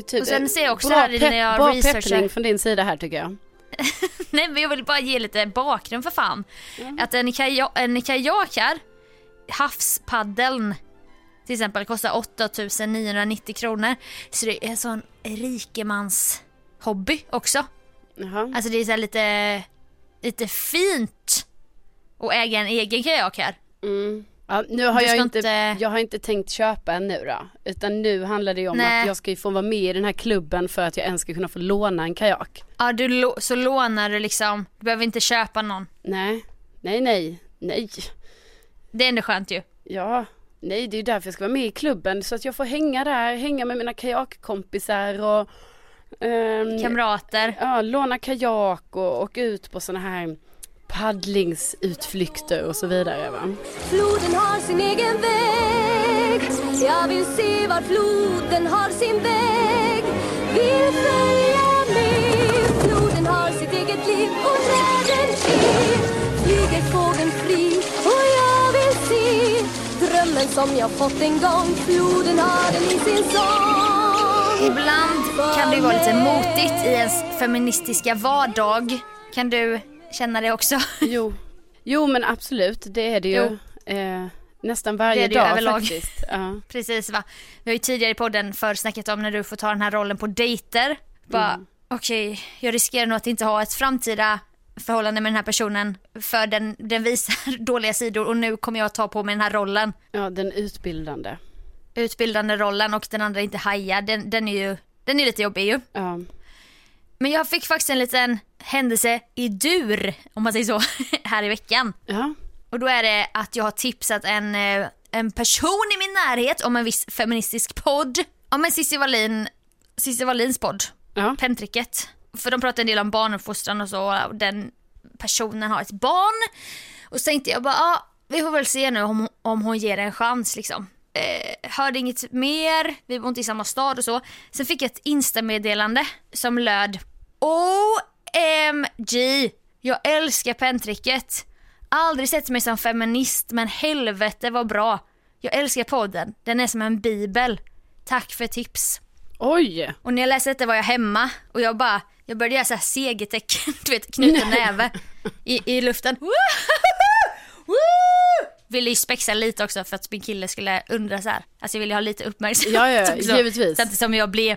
Typ, Och sen ser jag också bra här när jag bra researchar. peppning från din sida här tycker jag. Nej men jag vill bara ge lite bakgrund för fan. Att en, kaja, en kajak här, havspaddeln till exempel kostar 8990 kronor. Så det är en sån rikemans hobby också. Jaha. Alltså det är så lite, lite fint att äga en egen kajak här. Mm. Ja, nu har jag inte, inte- jag har inte tänkt köpa en nu då. Utan nu handlar det ju om Nej. att jag ska ju få vara med i den här klubben för att jag ens ska kunna få låna en kajak. Ja, du, så lånar du liksom, du behöver inte köpa någon. Nej, nej, nej, nej. Det är ändå skönt ju. Ja, nej det är ju därför jag ska vara med i klubben så att jag får hänga där, hänga med mina kajakkompisar och ehm, Kamrater. ja, låna kajak och åka ut på sådana här paddlingsutflykter och så vidare va. Floden har sin egen väg. Jag vill se var floden har sin väg. Vill följa med. Floden har sitt eget liv och där den är Flyger fågeln fri och jag vill se Drömmen som jag fått en gång. Floden har den i sin sång. Ibland kan det vara lite motigt i ens feministiska vardag. Kan du känna det också? Jo, jo men absolut det är det ju. Eh, nästan varje Det är det dag överlag. faktiskt. Ja. Precis va. Vi har ju tidigare i podden för snackat om när du får ta den här rollen på dejter. Bara okej, jag riskerar nog att inte ha ett framtida förhållande med den här personen för den, den visar dåliga sidor och nu kommer jag ta på mig den här rollen. ja, den utbildande. Utbildande rollen och den andra inte hajar. Den, den är ju den är lite jobbig ju. Ja. Men jag fick faktiskt en liten händelse i dur, om man säger så, här i veckan. Ja. Och då är det att jag har tipsat en, eh, en person i min närhet om en viss feministisk podd. Ja men Cissi Wallin, Cissi Wallins podd, Ja. Penntricket. För de pratar en del om barnuppfostran och så och den personen har ett barn. Och så tänkte jag bara, ja vi får väl se nu om, om hon ger en chans liksom. Eh, hörde inget mer, vi bor inte i samma stad och så. Sen fick jag ett instameddelande som löd OMG, jag älskar penntricket. Aldrig sett mig som feminist men helvete vad bra. Jag älskar podden, den är som en bibel. Tack för tips. Oj! Och när jag läste detta var jag hemma och jag bara, jag började göra så här segertecken, du vet knyta näve i, i luften. Ville ju spexa lite också för att min kille skulle undra så här. Alltså jag ville ha lite uppmärksamhet. Ja, ja, också. givetvis. Samtidigt som jag blev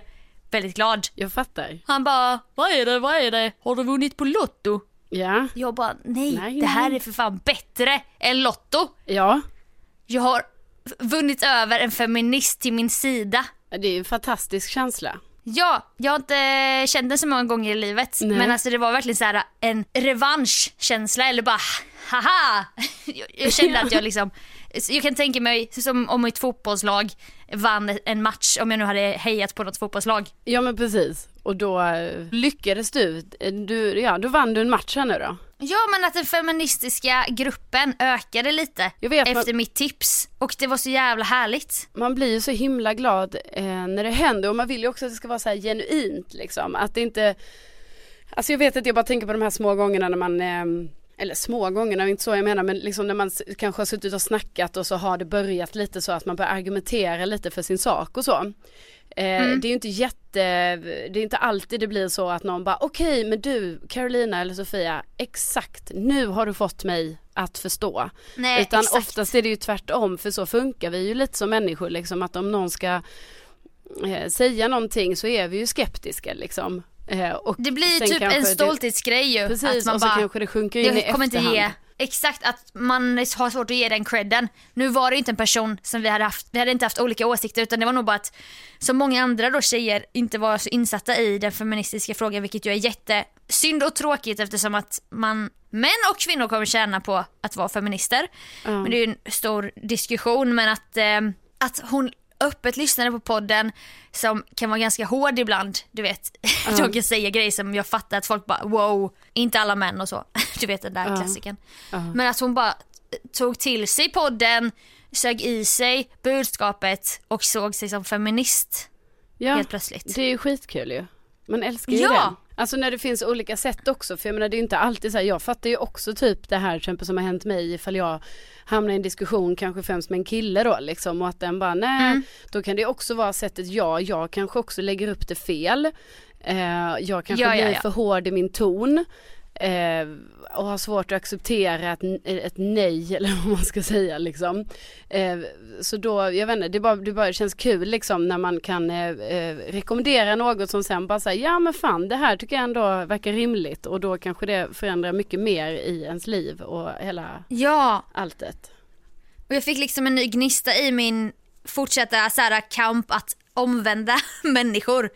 väldigt glad. Jag fattar. Han bara, vad är det, vad är det, har du vunnit på Lotto? Ja. Jag bara, nej, Nej, det här nej. är för fan bättre än Lotto. Ja. Jag har vunnit över en feminist till min sida. Det är en fantastisk känsla. Ja, jag har inte känt den så många gånger i livet. Nej. Men alltså det var verkligen så här en revanschkänsla eller bara haha. Jag, jag kände att jag liksom, jag kan tänka mig som om mitt fotbollslag vann en match om jag nu hade hejat på något fotbollslag. Ja men precis. Och då eh, lyckades du. du ja, då vann du en match här nu då. Ja men att den feministiska gruppen ökade lite vet, efter man- mitt tips och det var så jävla härligt. Man blir ju så himla glad eh, när det händer och man vill ju också att det ska vara så här genuint liksom. Att det inte, alltså jag vet att jag bara tänker på de här små gångerna när man eh, eller små gångerna, inte så jag menar, men liksom när man kanske har suttit och snackat och så har det börjat lite så att man börjar argumentera lite för sin sak och så. Eh, Det är ju inte jätte, det är inte alltid det blir så att någon bara okej men du Carolina eller Sofia, exakt nu har du fått mig att förstå. Nej, Utan exakt. oftast är det ju tvärtom för så funkar vi ju lite som människor liksom att om någon ska eh, säga någonting så är vi ju skeptiska liksom. Eh, Det blir typ en stolthetsgrej ju. Precis att man och så bara, kanske det sjunker in i kommer inte efterhand. ge, exakt att man har svårt att ge den credden. Nu var det inte en person som vi hade haft, vi hade inte haft olika åsikter utan det var nog bara att som många andra då tjejer inte var så insatta i den feministiska frågan vilket ju är jättesynd och tråkigt eftersom att man, män och kvinnor kommer tjäna på att vara feminister. Ja. Men det är ju en stor diskussion men att, eh, att hon öppet lyssnade på podden som kan vara ganska hård ibland, du vet. De kan säga grejer som jag fattar att folk bara wow, inte alla män och så. Du vet den där Ja. klassiken. Men att hon bara tog till sig podden, sög i sig budskapet och såg sig som feminist Ja, helt plötsligt. det är ju skitkul ju. Man älskar ju Ja. det. Alltså när det finns olika sätt också, för jag menar det är inte alltid så här, jag fattar ju också typ det här till exempel som har hänt mig ifall jag hamnar i en diskussion kanske främst med en kille då liksom och att den bara nej, Mm. då kan det också vara sättet ja, jag kanske också lägger upp det fel. Eh, jag kanske Ja, ja, blir ja. för hård i min ton. Eh, och har svårt att acceptera ett, ett nej eller vad man ska säga liksom. Eh, så då, jag vet inte, det bara, det bara känns kul liksom när man kan eh, eh, rekommendera något som sen bara säger ja men fan det här tycker jag ändå verkar rimligt och då kanske det förändrar mycket mer i ens liv och hela Ja, alltet. och jag fick liksom en ny gnista i min fortsatta så här, kamp att omvända människor.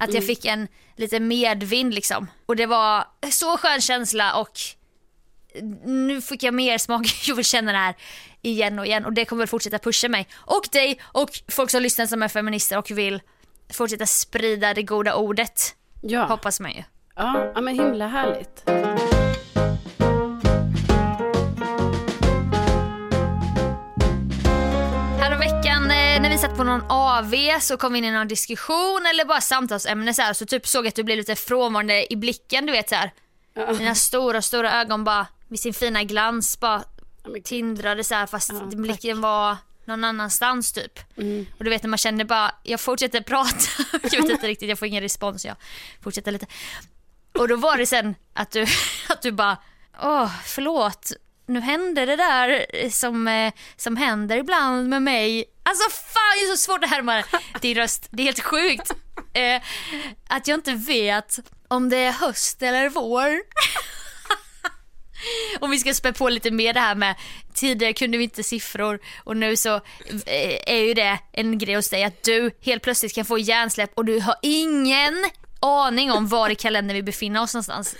Att Mm. jag fick en lite medvind liksom. Och det var så skön känsla och nu fick jag mer smak. Jag vill känna det här igen och igen och det kommer väl fortsätta pusha mig. Och dig och folk som lyssnar som är feminister och vill fortsätta sprida det goda ordet. Ja, Hoppas man ju. ja, ja men himla härligt. Satt på någon AV så kom vi in i någon diskussion eller bara samtalsämne så här, så typ såg att du blev lite frånvarande i blicken du vet så här. Dina stora stora ögon bara med sin fina glans bara tindrade så här fast Ja, blicken var någon annanstans typ. Mm. Och du vet när man känner bara, jag fortsätter prata, jag vet inte riktigt, jag får ingen respons, jag fortsätter lite. Och då var det sen att du, att du bara, åh förlåt, nu hände det där eh, som, eh, som händer ibland med mig. Alltså fan det är så svårt att härma din röst, det är helt sjukt. Eh, att jag inte vet om det är höst eller vår. Om vi ska spä på lite mer det här med tidigare kunde vi inte siffror och nu så eh, är ju det en grej hos dig att du helt plötsligt kan få hjärnsläpp och du har ingen aning om var i kalendern vi befinner oss någonstans.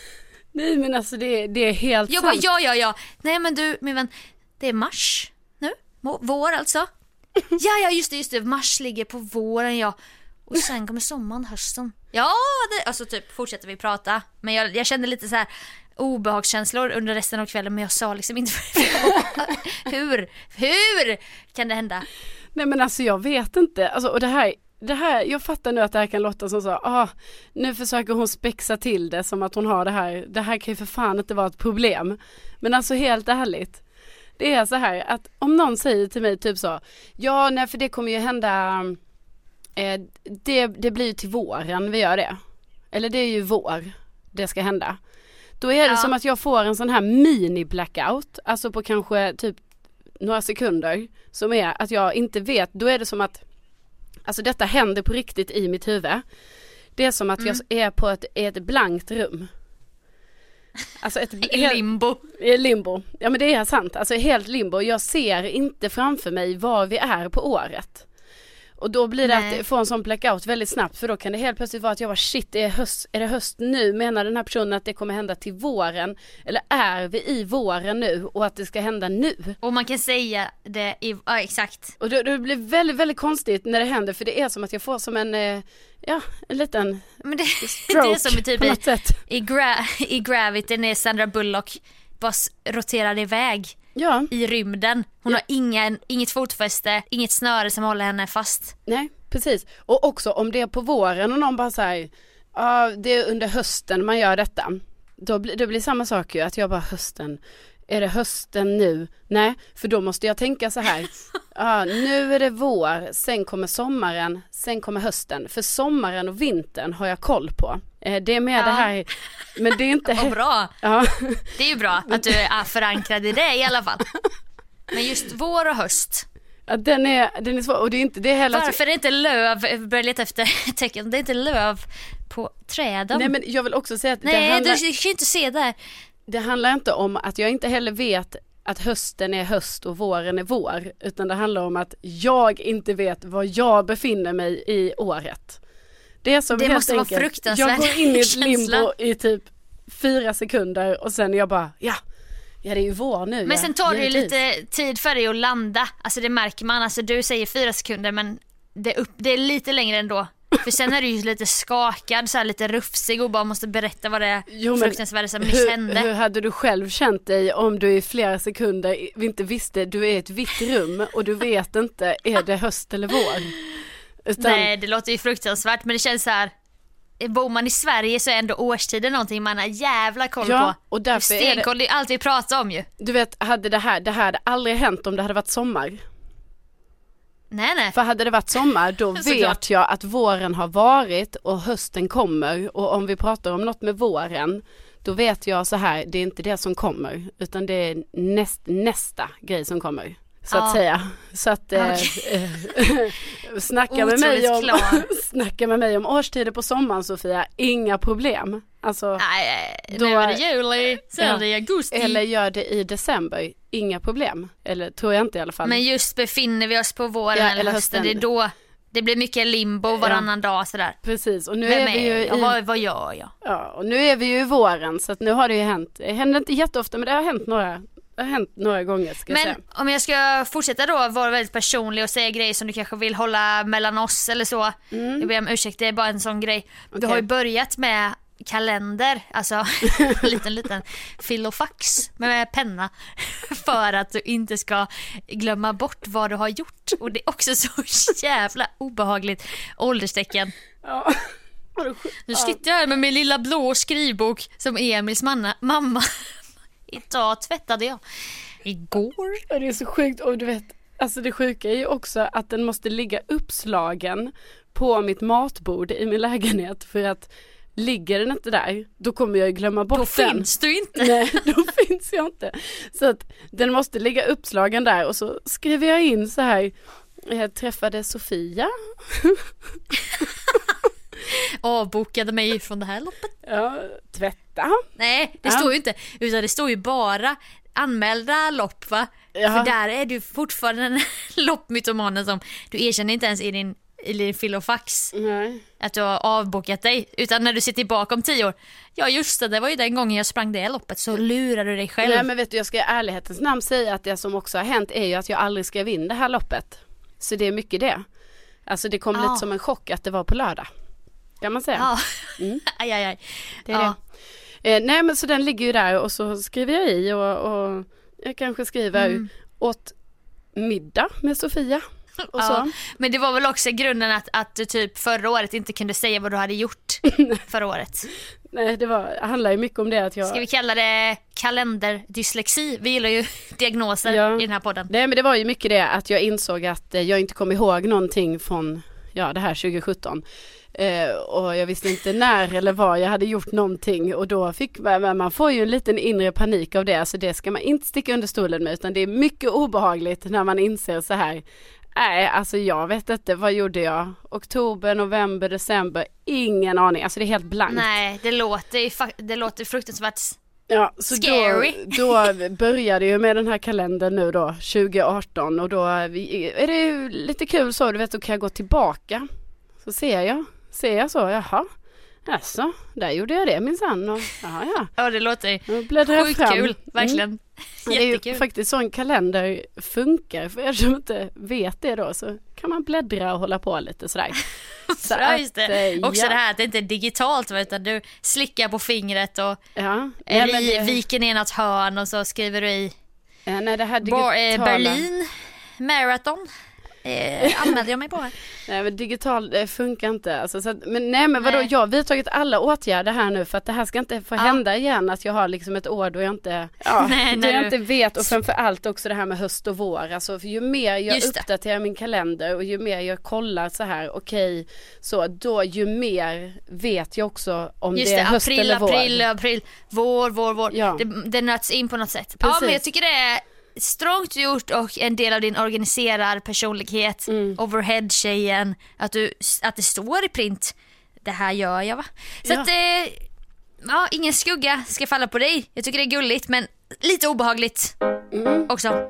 Nej men alltså det, det är helt bara sant. ja, ja, ja. Nej men du min vän, det är mars nu. Vår alltså. Ja, ja just det, just det. Mars ligger på våren ja. Och sen kommer sommaren, hösten. Ja, det, alltså typ fortsätter vi prata. Men jag, jag kände lite så här obehagskänslor under resten av kvällen men jag sa liksom inte hur, hur kan det hända? Nej men alltså jag vet inte. Alltså, och det här, det här, jag fattar nu att det här kan låta som så, ah, nu försöker hon spexa till det som att hon har det här. Det här kan ju för fan inte vara ett problem. Men alltså helt ärligt. Det är så här att om någon säger till mig typ så, ja nej för det kommer ju hända, eh, det, det blir ju till våren vi gör det. Eller det är ju vår det ska hända. Då är det Ja. som att jag får en sån här mini blackout, alltså på kanske typ några sekunder som är att jag inte vet, då är det som att Alltså detta händer på riktigt i mitt huvud. Det är som att jag är på ett, ett blankt rum. Alltså ett I limbo. i limbo. Ja men det är sant, alltså helt limbo. Jag ser inte framför mig var vi är på året. Och då blir det Nej. att få en sån blackout väldigt snabbt för då kan det helt plötsligt vara att jag bara shit, är, höst, är det höst nu? Menar den här personen att det kommer hända till våren? Eller är vi i våren nu och att det ska hända nu? Och man kan säga det i, ja exakt. Och det, det blir väldigt, väldigt konstigt när det händer för det är som att jag får som en, eh, ja, en liten Men det, stroke det är som i typ på i, något sätt. i, gra, i Gravity när Sandra Bullock bara roterar iväg Ja, i rymden. Hon Ja. har ingen, inget fotfäste, inget snöre som håller henne fast. nej, precis. Och också om det är på våren och någon bara säger, ja det är under hösten man gör detta. Då blir det blir samma sak ju, att jag bara hösten, är det hösten nu? Nej, för då måste jag tänka så här, ja nu är det vår, sen kommer sommaren, sen kommer hösten. För sommaren och vintern har jag koll på. Eh, Det är mer Ja. det här, men det är inte... Vad bra! Ja. Det är ju bra att du är förankrad i det i alla fall. Men just vår och höst. Ja, den är, den är svår och det är inte det heller. att- Varför är det inte löv, jag börjar leta efter tecken, det är inte löv på träden. Nej men jag vill också säga att det, Nej handlar, du kan ju inte se där. Det handlar inte om att jag inte heller vet att hösten är höst och våren är vår. Utan det handlar om att jag inte vet var jag befinner mig i året. Det är som Det helt måste vara enkelt, fruktansvärd Jag går in i ett limbo i typ fyra sekunder och sen är jag bara, ja, ja det är ju vår nu. Men ja, sen tar det ju lite tid för dig att landa. Alltså det märker man. Alltså du säger fyra sekunder men det är, upp, det är lite längre ändå. För sen är du ju lite skakad, så här lite rufsig och bara måste berätta vad det är Jo, fruktansvärda som nyss hände. hur hade du själv känt dig om du i flera sekunder inte visste, du är i ett vitt rum och du vet inte, är det höst eller vår? Utan, Nej det låter ju fruktansvärt men det känns så här. Bor man i Sverige så är ändå årstider någonting man har jävla koll Ja, på. och därför är det- Stenkoll, det är allt vi pratar om ju. Du vet, hade det här, det här hade aldrig hänt om det hade varit sommar. Nej nej. För hade det varit sommar då vet jag att våren har varit och hösten kommer och om vi pratar om något med våren då vet jag så här, det är inte det som kommer utan det är näst, nästa grej som kommer. Så att Ja. säga. Så att eh, snacka, med mig om, snacka med mig om årstider på sommaren Sofia, inga problem. Alltså, Nej, Då- nu är det juli, sen Ja. är det augusti. eller gör det i december, inga problem. Eller tror jag inte i alla fall. Men just befinner vi oss på våren Ja, eller, eller hösten, hösten. det är då det blir mycket limbo varannan dag sådär. Precis, och nu Vem är vi ju i Vad, vad gör jag? Ja, och nu är vi ju i våren så att nu har det ju hänt. Det händer inte jätteofta men det har hänt några, det har hänt några gånger ska jag Men säga. om jag ska fortsätta då vara väldigt personlig och säga grejer som du kanske vill hålla mellan oss eller så. Jag ber om ursäkt, det är bara en sån grej. Du Okej. har ju börjat med kalender, alltså en liten liten filofax med penna för att du inte ska glömma bort vad du har gjort och det är också så jävla obehagligt ålderstecken. Ja. Nu sitter jag här med min lilla blå skrivbok som Emils manna, mamma Idag tvättade jag. Igår. Och det är så sjukt och du vet, alltså det sjuka är ju också att den måste ligga uppslagen på mitt matbord i min lägenhet för att ligger den inte där då kommer jag glömma bort Då den. finns du inte. Nej, då finns jag inte. Så att den måste ligga uppslagen där och så skriver jag in så här jag träffade Sofia. Avbokade mig från det här loppet. Ja, tvätta. Nej, det Ja. står ju inte. Utan det står ju bara anmälda lopp va? Ja. För där är du fortfarande den loppmytomanen som du erkänner inte ens i din i din filofax Nej. att du har avbokat dig. Utan när du ser tillbaka om tio år. Ja just det, det var ju den gången jag sprang det loppet. Så lurar du dig själv. Nej men vet du jag ska i ärlighetens namn säga att det som också har hänt är ju att jag aldrig skrev in det här loppet. Så det är mycket det. Alltså det kom Ja. lite som en chock att det var på lördag. Kan man säga. Ja. Mm. aj, aj, aj. Det är ja. det. Eh, nej men så den ligger ju där och så skriver jag i och, och jag kanske skriver Mm. åt middag med Sofia. Ja. Men det var väl också grunden att, att du typ förra året inte kunde säga vad du hade gjort förra året. Nej det var, handlar ju mycket om det att jag Ska vi kalla det kalenderdyslexi? Vi gillar ju diagnoser Ja. i den här podden. Nej men det var ju mycket det att jag insåg att eh, jag inte kom ihåg någonting från ja, det här 2017. Eh, och jag visste inte när eller var jag hade gjort någonting och då fick man, man får ju en liten inre panik av det så det ska man inte sticka under stolen med utan det är mycket obehagligt när man inser så här Nej, alltså jag vet inte, vad gjorde jag? Oktober, november, december, ingen aning, alltså det är helt blankt. Nej, det låter, ju det låter fruktansvärt. Ja, så Scary. Då, då började jag med den här kalendern nu då, 2018 och då är det ju lite kul så, du vet, då kan jag gå tillbaka. Så ser jag, ser jag så, jaha, alltså, där gjorde jag det minsann och jaha ja. Ja, det låter sjukt kul, verkligen. Mm. Det är ju faktiskt så en kalender funkar, för er som inte vet det då så kan man bläddra och hålla på lite sådär. Så Ja, just det. eh, Också ja. det här att det inte är digitalt utan du slickar på fingret och Ja, ri- det- viker ner något hörn och så skriver du i eh, nej, det här eh, digitala- Berlin Marathon. Eh, anmälde jag mig på här. Nej men digital det funkar inte. Alltså, så att, men nej men vadå, Nej. jag har vidtagit alla åtgärder här nu för att det här ska inte få Ja. hända igen att jag har liksom ett år då jag inte, ja, Nej, då jag du- inte vet och framförallt också det här med höst och vår. Alltså för ju mer jag Just det. uppdaterar min kalender och ju mer jag kollar så här, okej, så då ju mer vet jag också om Just det är det, höst april, eller vår. april, april, vår, vår, vår. Ja. Det, det nöts in på något sätt. Ja Precis. men jag tycker det är strångt gjort och en del av din organiserar personlighet, Mm. overhead-tjejen, att, du, att det står i print. Det här gör jag va? Så Ja. att, eh, ja ingen skugga ska falla på dig. Jag tycker det är gulligt men lite obehagligt Mm. också.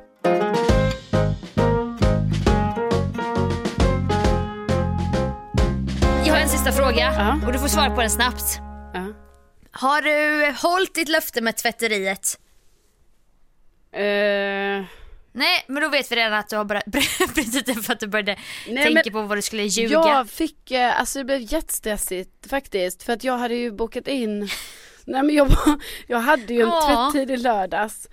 Jag har en sista fråga Ja. och du får svara på den snabbt. Ja. Har du hållit ditt löfte med tvätteriet? Eh, Nej, men då vet vi redan att du har brutit det för att du började Nej, tänka på vad du skulle ljuga. Jag fick, eh, alltså det blev jättestressigt faktiskt för att jag hade ju bokat in Nej men jag, var- jag hade ju en Ja. tvättid i lördags.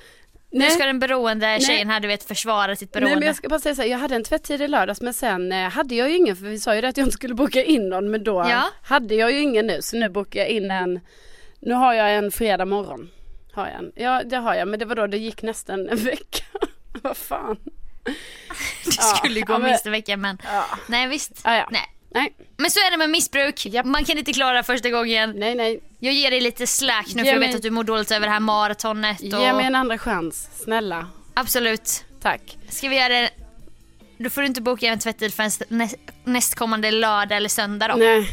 Nu ska den beroende Nej. tjejen här du vet försvara sitt beroende. Nej men jag ska bara säga så här, jag hade en tvättid i lördags men sen eh, hade jag ju ingen för vi sa ju det att jag inte skulle boka in någon men då Ja. hade jag ju ingen nu så nu bokar jag in en, nu har jag en fredag morgon. Har jag en. Ja det har jag men det var då det gick nästan en vecka. Vad fan. det skulle ja, gå men- minst en vecka men Ja. nej visst. Ah, ja. Nej. Nej, Men så är det med missbruk. Man kan inte klara första gången. nej, nej. Jag ger dig lite slack nu Ge för jag vet att du mår dåligt över det här maratonet. Och... Ge mig en andra chans, snälla. Absolut. Tack. Ska vi göra det? Då får du inte boka en tvättid förrän nä- nästkommande lördag eller söndag då. Nej.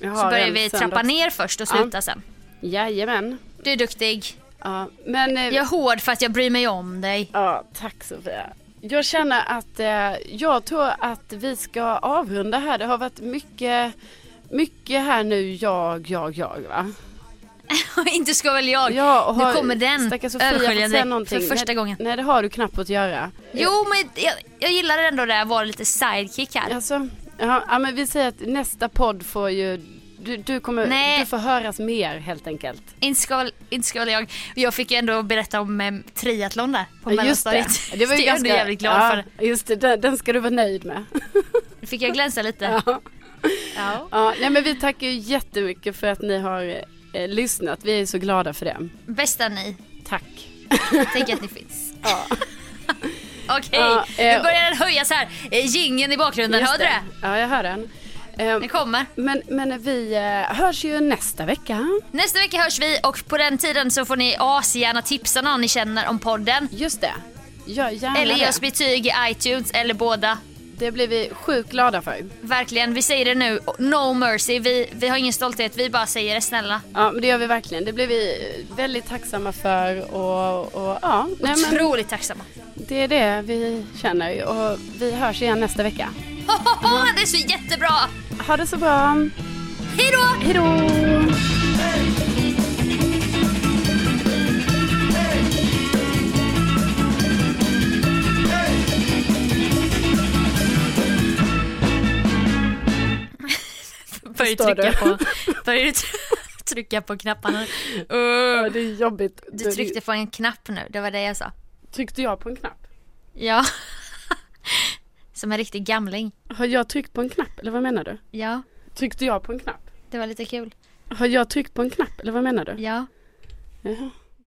Så börjar vi trappa ner först och Ja. sluta sen. Jajamän. Du är duktig. Ja, men eh, Jag är hård för att jag bryr mig om dig. ja, tack Sofia. Jag känner att eh, jag tror att vi ska avrunda här. Det har varit mycket, mycket här nu jag, jag, jag va? inte ska väl jag. Ja, nu kommer den översköljande för första nej, gången. Nej det har du knappt att göra. Jo men jag, jag gillar ändå det här vara lite sidekick här. Alltså, ja, ja men vi säger att nästa podd får ju du, du, kommer, Nej. du får höras mer helt enkelt. Inte ska, inte jag. Jag fick ju ändå berätta om eh, triathlon där på Ja, det. mellanstadiet. Det var ju jag ganska, ändå jävligt glad ja, för. Just det, den, den ska du vara nöjd med. Fick jag glänsa lite? Ja. Ja. Ja, nej, men vi tackar ju jättemycket för att ni har eh, lyssnat. Vi är så glada för det. Bästa ni. Tack. Tänk att ni finns. Ja. Okej, Ja, nu eh, börjar den höjas här. Eh, Gingen i bakgrunden, hörde du det? Ja, jag hör den. Eh, Den kommer. Men, men vi eh, hörs ju nästa vecka. Nästa vecka hörs vi och på den tiden så får ni asgärna tipsa någon ni känner om podden. Just det. Gör gärna Eller ge det. oss betyg i iTunes eller båda. Det blir vi sjukt glada för. Verkligen, vi säger det nu. No mercy, vi, vi har ingen stolthet, vi bara säger det snälla. Ja, men det gör vi verkligen. Det blir vi väldigt tacksamma för och, och ja, nej, men Otroligt tacksamma. det är det vi känner och vi hörs igen nästa vecka. det är så jättebra! Ha det så bra. Hej då! Hej då! Börjar trycka på, börjar trycka på knapparna. Ja, det är jobbigt. Du tryckte på en knapp nu, det var det jag sa. Tryckte jag på en knapp? Ja. Som en riktig gamling. Har jag tryckt på en knapp eller vad menar du? Ja, Tryckte jag på en knapp? det var lite kul. Har jag tryckt på en knapp eller vad menar du? Ja. Jaha.